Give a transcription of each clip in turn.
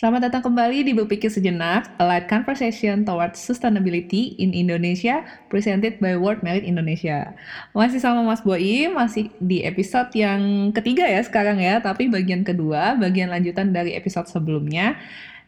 Selamat datang kembali di Berpikir Sejenak, a light conversation towards sustainability in Indonesia, presented by World Merit Indonesia. Masih sama Mas Boim, masih di episode yang ketiga ya sekarang ya, tapi bagian kedua, bagian lanjutan dari episode sebelumnya,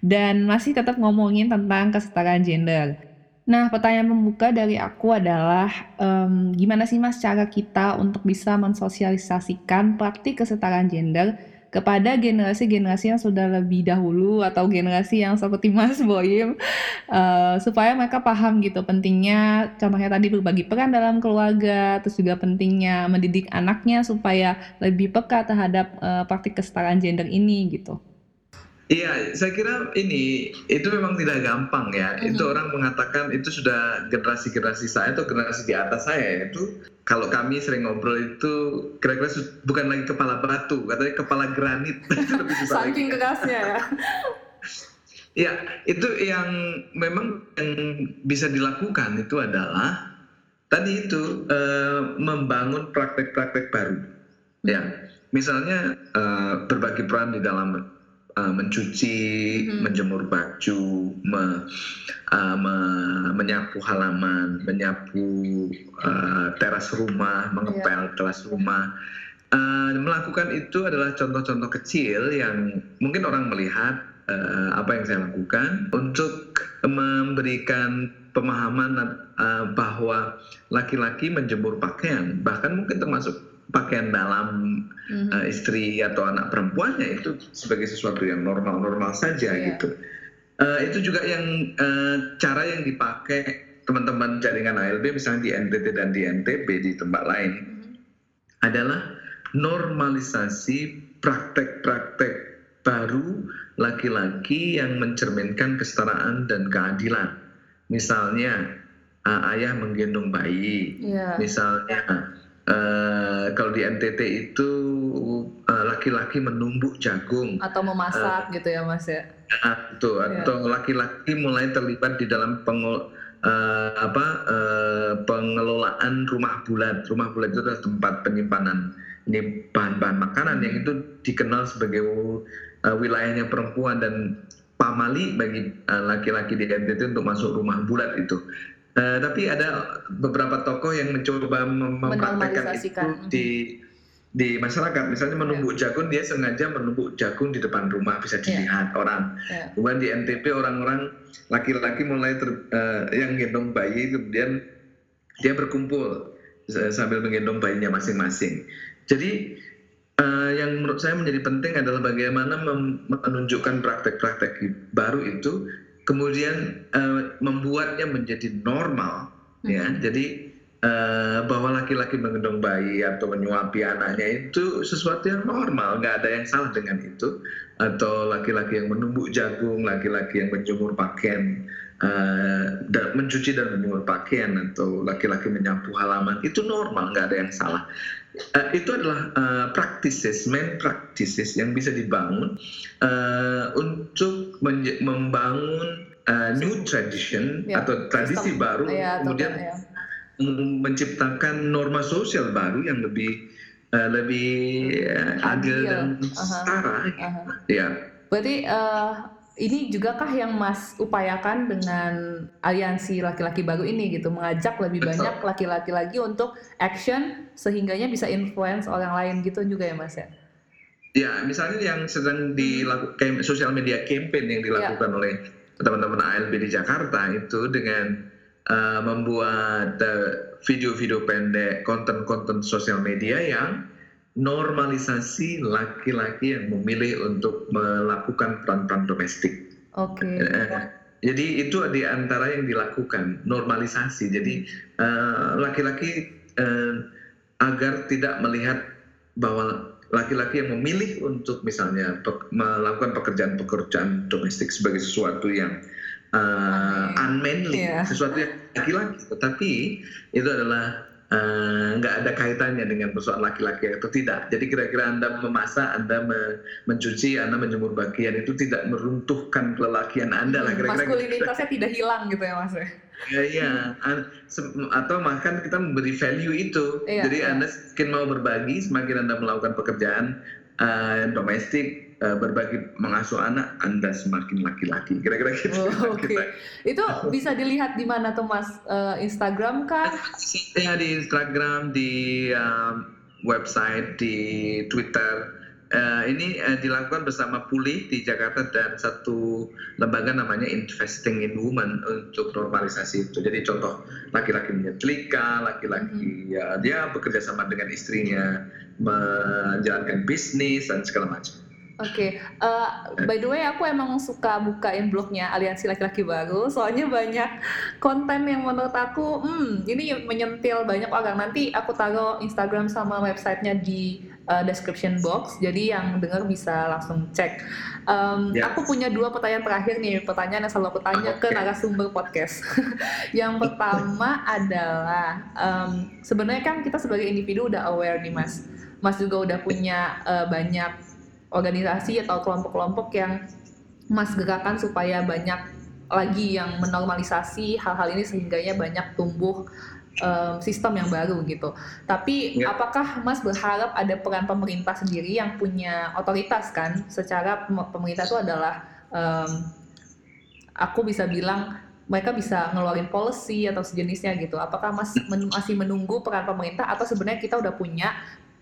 dan masih tetap ngomongin tentang kesetaraan gender. Nah, pertanyaan pembuka dari aku adalah, um, gimana sih Mas cara kita untuk bisa mensosialisasikan praktik kesetaraan gender kepada generasi-generasi yang sudah lebih dahulu atau generasi yang seperti Mas Boyim uh, supaya mereka paham gitu pentingnya contohnya tadi berbagi peran dalam keluarga terus juga pentingnya mendidik anaknya supaya lebih peka terhadap uh, praktik kesetaraan gender ini gitu. Iya, saya kira ini itu memang tidak gampang ya. Mm-hmm. Itu orang mengatakan itu sudah generasi-generasi saya atau generasi di atas saya itu kalau kami sering ngobrol itu kira-kira bukan lagi kepala batu, katanya kepala granit. Saking kerasnya ya. Ya, itu yang memang yang bisa dilakukan itu adalah tadi itu uh, membangun praktek-praktek baru. Ya, misalnya uh, berbagi peran di dalam uh, mencuci, hmm. menjemur baju, me, uh, me, menyapu halaman, menyapu uh, teras rumah, mengepel yeah. teras rumah. Uh, melakukan itu adalah contoh-contoh kecil yang mungkin orang melihat uh, apa yang saya lakukan untuk memberikan pemahaman uh, bahwa laki-laki menjemur pakaian bahkan mungkin termasuk pakaian dalam mm-hmm. uh, istri atau anak perempuannya itu sebagai sesuatu yang normal-normal saja yeah. gitu. Uh, itu juga yang uh, cara yang dipakai teman-teman jaringan ALB misalnya di NTT dan di NTB di tempat lain mm-hmm. adalah normalisasi praktek-praktek baru laki-laki yang mencerminkan kesetaraan dan keadilan. Misalnya uh, ayah menggendong bayi, yeah. misalnya Uh, kalau di NTT itu uh, laki-laki menumbuk jagung. Atau memasak uh, gitu ya mas ya? itu yeah. atau laki-laki mulai terlibat di dalam pengol uh, apa uh, pengelolaan rumah bulat rumah bulat itu adalah tempat penyimpanan ini bahan-bahan makanan yang itu dikenal sebagai uh, wilayahnya perempuan. Dan pamali bagi laki-laki uh, di NTT untuk masuk rumah bulat itu Uh, tapi ada beberapa tokoh yang mencoba mempraktekkan itu di di masyarakat. Misalnya menumbuk yeah. jagung, dia sengaja menumbuk jagung di depan rumah bisa ya. dilihat yeah. orang. Yeah. Kemudian di NTP orang-orang laki-laki mulai ter, uh, yang gendong bayi kemudian dia berkumpul sambil menggendong bayinya masing-masing. Jadi uh, yang menurut saya menjadi penting adalah bagaimana menunjukkan praktek-praktek baru itu kemudian uh, membuatnya menjadi normal hmm. ya. Jadi uh, bahwa laki-laki menggendong bayi atau menyuapi anaknya itu sesuatu yang normal nggak ada yang salah dengan itu. Atau laki-laki yang menumbuk jagung laki-laki yang menjemur pakaian uh, dan mencuci dan menjemur pakaian atau laki-laki menyapu halaman itu normal nggak ada yang salah uh, itu adalah uh, practices, main practices yang bisa dibangun uh, untuk membangun uh, new tradition ya, atau tradisi sistem, baru, ya, kemudian ya. menciptakan norma sosial baru yang lebih uh, lebih uh, adil dan setara. Uh -huh. Ya. Berarti uh, ini juga kah yang Mas upayakan dengan aliansi laki-laki baru ini gitu, mengajak lebih Betul. banyak laki-laki lagi untuk action sehingganya bisa influence orang lain gitu juga ya Mas ya? Ya, misalnya yang sedang dilakukan sosial media campaign yang dilakukan ya. oleh teman-teman ALB di Jakarta itu dengan uh, membuat uh, video-video pendek, konten-konten sosial media yang normalisasi laki-laki yang memilih untuk melakukan peran-peran domestik. Oke. Okay. Eh, jadi itu di antara yang dilakukan normalisasi. Jadi eh, laki-laki uh, agar tidak melihat bahwa laki-laki yang memilih untuk misalnya pe melakukan pekerjaan-pekerjaan domestik sebagai sesuatu yang uh, unmanly, yeah. sesuatu yang laki-laki, tetapi itu adalah Eh, nggak uh, ada kaitannya dengan persoalan laki-laki atau tidak. Jadi kira-kira Anda memasak, Anda me mencuci, Anda menjemur bagian itu tidak meruntuhkan kelelakian Anda lah. Kira-kira Maskulinitasnya tidak hilang gitu ya Mas? Ya, iya, atau bahkan kita memberi value itu. Iya, Jadi iya. Anda semakin mau berbagi, semakin Anda melakukan pekerjaan uh, domestik, berbagi mengasuh anak Anda semakin laki-laki. Kira-kira gitu. Oh, Oke. Okay. Itu bisa dilihat di mana tuh Mas? Uh, Instagram kah? Ya di Instagram, di um, website, di Twitter Uh, ini uh, dilakukan bersama Pulih di Jakarta dan satu lembaga namanya Investing in Women untuk normalisasi itu. Jadi contoh laki-laki menyetrika, laki-laki hmm. ya dia bekerja sama dengan istrinya menjalankan bisnis dan segala macam. Oke, okay. uh, eh, by the way aku emang suka bukain blognya Aliansi Laki-Laki Baru, soalnya banyak konten yang menurut aku, hmm, ini menyentil banyak orang. Nanti aku taruh Instagram sama websitenya di uh, description box, jadi yang dengar bisa langsung cek. Um, yeah. Aku punya dua pertanyaan terakhir nih, pertanyaan yang selalu aku tanya okay. ke narasumber podcast. yang pertama adalah, um, sebenarnya kan kita sebagai individu udah aware nih mas, mas juga udah punya uh, banyak organisasi atau kelompok-kelompok yang Mas gerakan supaya banyak lagi yang menormalisasi hal-hal ini sehingganya banyak tumbuh um, sistem yang baru gitu. Tapi ya. apakah Mas berharap ada peran pemerintah sendiri yang punya otoritas kan? Secara pemerintah itu adalah um, aku bisa bilang mereka bisa ngeluarin policy atau sejenisnya gitu. Apakah Mas men masih menunggu peran pemerintah atau sebenarnya kita udah punya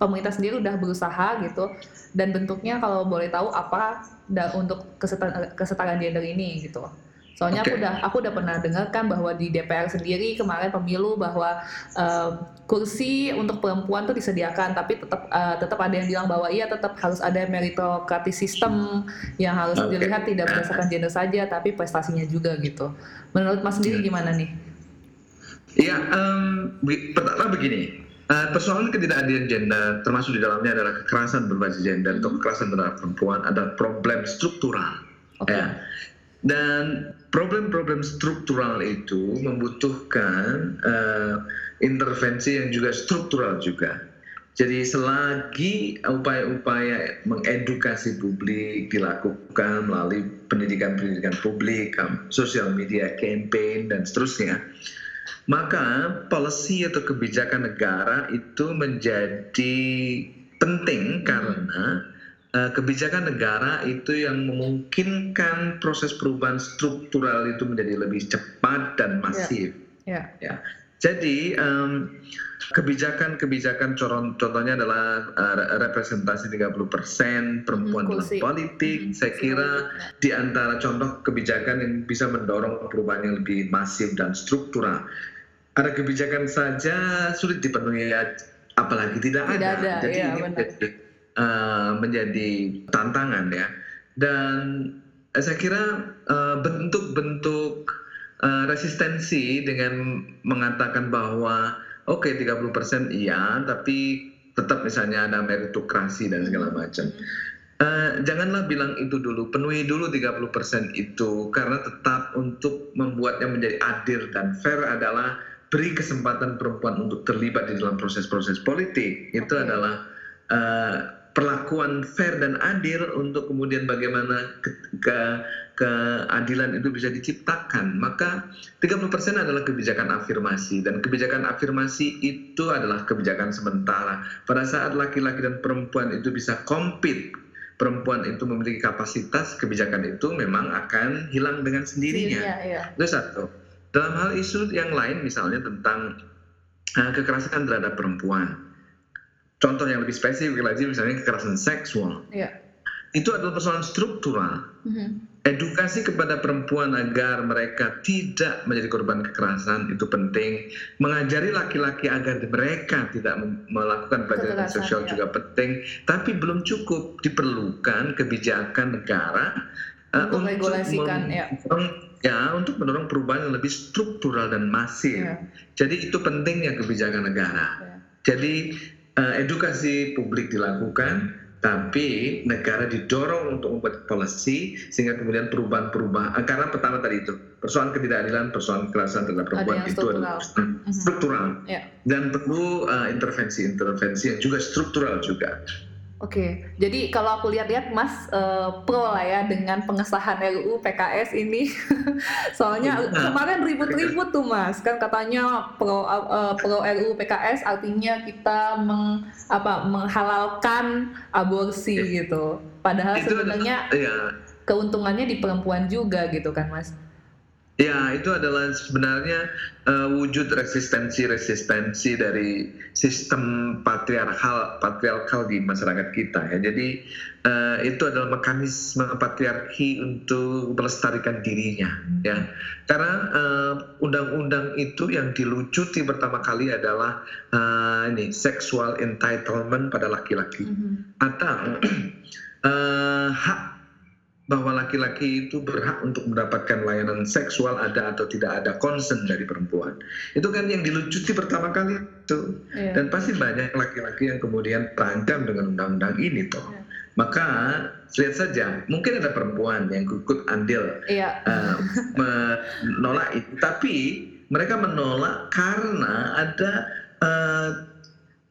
pemerintah sendiri udah berusaha gitu dan bentuknya kalau boleh tahu apa da, untuk kesetaraan, kesetaraan gender ini gitu soalnya okay. aku udah aku udah pernah dengarkan bahwa di DPR sendiri kemarin pemilu bahwa uh, kursi untuk perempuan tuh disediakan tapi tetap uh, tetap ada yang bilang bahwa iya tetap harus ada meritokratis sistem yang harus okay. dilihat tidak berdasarkan gender saja tapi prestasinya juga gitu menurut mas sendiri iya. gimana nih? Iya, um, pertama begini, Uh, persoalan ketidakadilan gender termasuk di dalamnya adalah kekerasan berbasis gender atau kekerasan terhadap perempuan ada problem struktural. Okay. ya. Dan problem-problem struktural itu membutuhkan uh, intervensi yang juga struktural juga. Jadi selagi upaya-upaya mengedukasi publik dilakukan melalui pendidikan-pendidikan publik, sosial media, campaign dan seterusnya, maka policy atau kebijakan negara itu menjadi penting karena uh, kebijakan negara itu yang memungkinkan proses perubahan struktural itu menjadi lebih cepat dan masif. Yeah. Yeah. Ya. Jadi um, kebijakan-kebijakan contohnya adalah uh, representasi 30% perempuan dalam politik. Hmm. Saya kira di antara contoh kebijakan yang bisa mendorong perubahan yang lebih masif dan struktural ada kebijakan saja sulit dipenuhi apalagi tidak, tidak ada. ada. Jadi ya, ini menjadi, uh, menjadi tantangan ya. Dan uh, saya kira uh, bentuk-bentuk uh, resistensi dengan mengatakan bahwa oke okay, 30% iya, tapi tetap misalnya ada meritokrasi dan segala macam. Uh, janganlah bilang itu dulu, penuhi dulu 30% itu karena tetap untuk membuatnya menjadi adil dan fair adalah beri kesempatan perempuan untuk terlibat di dalam proses-proses politik itu okay. adalah uh, perlakuan fair dan adil untuk kemudian bagaimana ke, ke keadilan itu bisa diciptakan maka 30% adalah kebijakan afirmasi dan kebijakan afirmasi itu adalah kebijakan sementara pada saat laki-laki dan perempuan itu bisa compete perempuan itu memiliki kapasitas kebijakan itu memang akan hilang dengan sendirinya iya, iya. itu satu dalam hal isu yang lain misalnya tentang uh, kekerasan terhadap perempuan. Contoh yang lebih spesifik lagi misalnya kekerasan seksual. Yeah. Itu adalah persoalan struktural. Mm-hmm. Edukasi kepada perempuan agar mereka tidak menjadi korban kekerasan itu penting. Mengajari laki-laki agar mereka tidak melakukan pelajaran seksual ya. juga penting. Tapi belum cukup diperlukan kebijakan negara uh, untuk, untuk regulasikan ya ya untuk mendorong perubahan yang lebih struktural dan masif. Yeah. Jadi itu pentingnya kebijakan negara. Yeah. Jadi uh, edukasi publik dilakukan, tapi negara didorong untuk membuat policy sehingga kemudian perubahan-perubahan. Uh, karena pertama tadi itu persoalan ketidakadilan, persoalan kekerasan terhadap perempuan itu adalah mm-hmm. struktural yeah. dan perlu intervensi-intervensi uh, yang juga struktural juga. Oke, jadi kalau aku lihat-lihat Mas uh, pro lah ya dengan pengesahan RUU PKS ini. Soalnya nah, kemarin ribut-ribut tuh Mas, kan katanya pro uh, pro RUU PKS artinya kita meng, apa menghalalkan aborsi ya. gitu. Padahal itu sebenarnya ya. keuntungannya di perempuan juga gitu kan Mas. Ya, itu adalah sebenarnya uh, wujud resistensi-resistensi dari sistem patriarkal patriarkal di masyarakat kita ya. Jadi uh, itu adalah mekanisme patriarki untuk melestarikan dirinya ya. Karena uh, undang-undang itu yang dilucuti pertama kali adalah uh, ini sexual entitlement pada laki-laki mm -hmm. atau uh, hak bahwa laki-laki itu berhak untuk mendapatkan layanan seksual ada atau tidak ada concern dari perempuan. Itu kan yang dilucuti pertama kali itu. Yeah. Dan pasti banyak laki-laki yang kemudian terancam dengan undang-undang ini toh. Yeah. Maka lihat saja, mungkin ada perempuan yang ikut andil yeah. uh, menolak itu, tapi mereka menolak karena ada uh,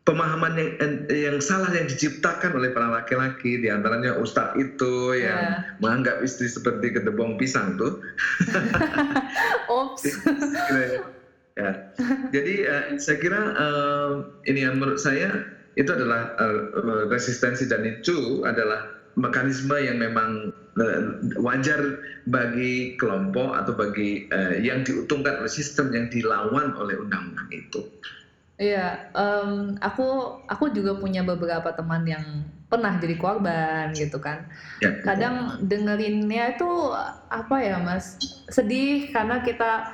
pemahaman yang yang salah yang diciptakan oleh para laki-laki di antaranya ustadz itu yang yeah. menganggap istri seperti kedebong pisang tuh. Ops. ya. Jadi uh, saya kira uh, ini yang menurut saya itu adalah uh, resistensi dan itu adalah mekanisme yang memang uh, wajar bagi kelompok atau bagi uh, yang diuntungkan oleh sistem yang dilawan oleh undang-undang itu. Iya, um, aku aku juga punya beberapa teman yang pernah jadi korban gitu kan. Ya, Kadang dengerinnya itu apa ya mas, sedih karena kita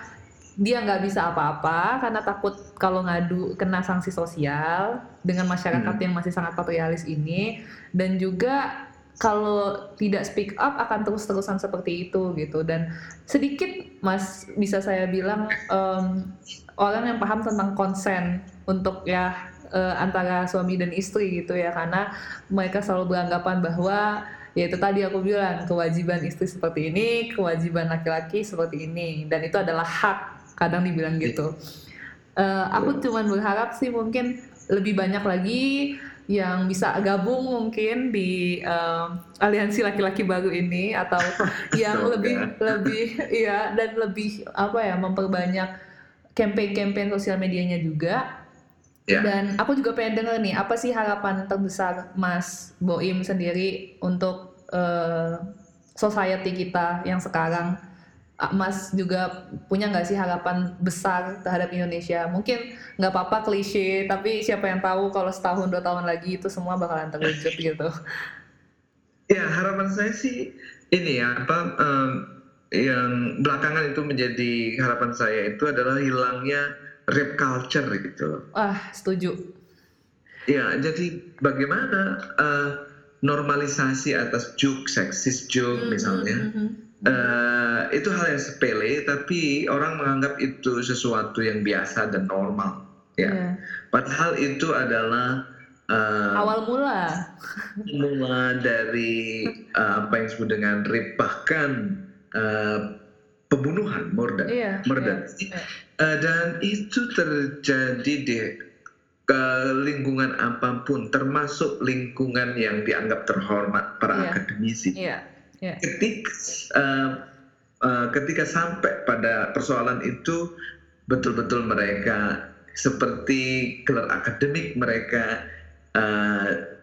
dia nggak bisa apa-apa karena takut kalau ngadu kena sanksi sosial dengan masyarakat hmm. yang masih sangat patrialis ini dan juga kalau tidak speak up akan terus-terusan seperti itu gitu. Dan sedikit mas bisa saya bilang um, orang yang paham tentang konsen untuk ya uh, antara suami dan istri gitu ya. Karena mereka selalu beranggapan bahwa ya itu tadi aku bilang kewajiban istri seperti ini kewajiban laki-laki seperti ini. Dan itu adalah hak kadang dibilang gitu. Uh, aku cuman berharap sih mungkin lebih banyak lagi yang bisa gabung mungkin di uh, aliansi laki-laki baru ini atau yang lebih lebih ya dan lebih apa ya memperbanyak campaign-campaign sosial medianya juga. Yeah. Dan aku juga pengen denger nih apa sih harapan terbesar Mas Boim sendiri untuk uh, society kita yang sekarang Mas juga punya nggak sih harapan besar terhadap Indonesia? Mungkin nggak apa-apa klise, tapi siapa yang tahu kalau setahun dua tahun lagi itu semua bakalan terwujud gitu. Ya harapan saya sih ini ya apa um, yang belakangan itu menjadi harapan saya itu adalah hilangnya rap culture gitu. Wah setuju. Ya jadi bagaimana uh, normalisasi atas joke, seksis joke mm -hmm, misalnya. Mm -hmm Uh, itu hal yang sepele, tapi orang menganggap itu sesuatu yang biasa dan normal, ya. Yeah. Padahal itu adalah uh, awal mula, mula dari uh, apa yang disebut dengan rip bahkan uh, pembunuhan, murder, yeah, murder. Yeah, yeah. Uh, dan itu terjadi di ke lingkungan apa pun, termasuk lingkungan yang dianggap terhormat para yeah. akademisi. Yeah Yeah. Ketika uh, uh, ketika sampai pada persoalan itu betul-betul mereka seperti gelar akademik mereka uh,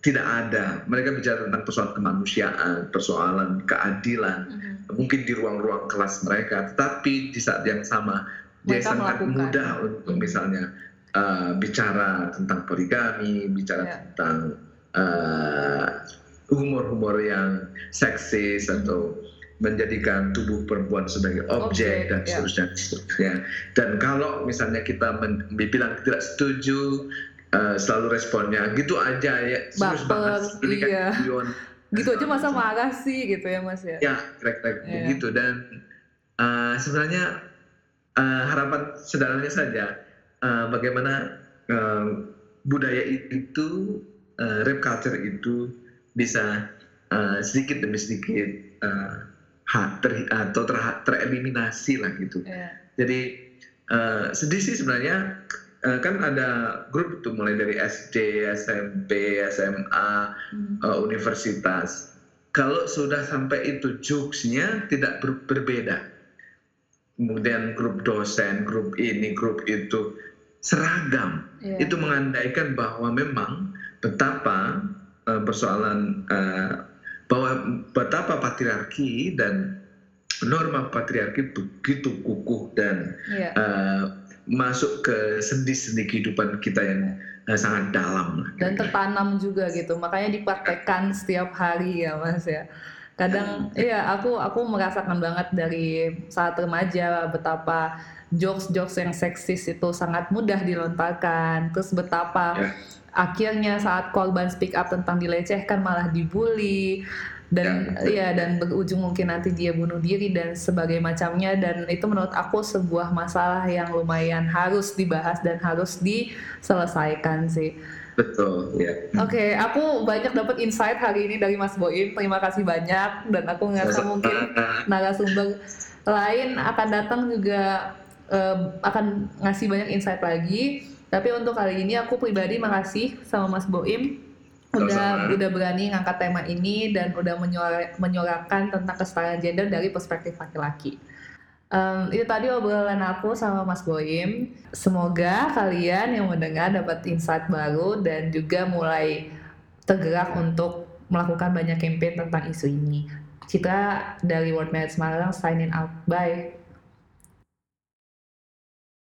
tidak ada. Mereka bicara tentang persoalan kemanusiaan, persoalan keadilan, mm-hmm. mungkin di ruang-ruang kelas mereka. Tetapi di saat yang sama dia sangat melakukan. mudah untuk mm-hmm. misalnya uh, bicara tentang poligami, bicara yeah. tentang uh, humor-humor yang seksis atau menjadikan tubuh perempuan sebagai objek, dan ya. seterusnya, yeah. seterusnya. Dan kalau misalnya kita bilang tidak setuju, uh, selalu responnya gitu aja ya, serius banget ini kan iya. kan gitu aja masa marah sih gitu ya mas ya. Ya, kira-kira yeah. begitu dan uh, sebenarnya uh, harapan sederhananya saja uh, bagaimana uh, budaya itu, uh, rap culture itu bisa uh, sedikit demi sedikit uh, ter, atau ter, tereliminasi lah gitu. Yeah. Jadi uh, sedih sih sebenarnya uh, kan ada grup tuh mulai dari SD, SMP, SMA, hmm. uh, universitas. Kalau sudah sampai itu jokesnya tidak ber berbeda. Kemudian grup dosen, grup ini, grup itu seragam. Yeah. Itu mengandaikan bahwa memang betapa persoalan uh, bahwa betapa patriarki dan norma patriarki begitu kukuh dan yeah. Iya. uh, masuk ke sendi-sendi kehidupan kita yang uh, sangat dalam dan tertanam juga gitu makanya dipraktekkan setiap hari ya mas ya kadang iya aku aku merasakan banget dari saat remaja betapa jokes-jokes yang seksis itu sangat mudah dilontarkan terus betapa yeah. akhirnya saat korban speak up tentang dilecehkan malah dibully dan ya, ya dan berujung mungkin nanti dia bunuh diri dan sebagai macamnya dan itu menurut aku sebuah masalah yang lumayan harus dibahas dan harus diselesaikan sih. Betul, ya. Oke, okay, aku banyak dapat insight hari ini dari Mas Boim. Terima kasih banyak dan aku ngerasa mungkin narasumber lain akan datang juga uh, akan ngasih banyak insight lagi. Tapi untuk kali ini aku pribadi makasih sama Mas Boim udah Sama. udah berani ngangkat tema ini dan udah menyuara, menyuarakan tentang kesetaraan gender dari perspektif laki-laki. Um, itu tadi obrolan aku sama Mas Boim. Semoga kalian yang mendengar dapat insight baru dan juga mulai tergerak untuk melakukan banyak campaign tentang isu ini. Kita dari World Marriage Malang signing out. Bye.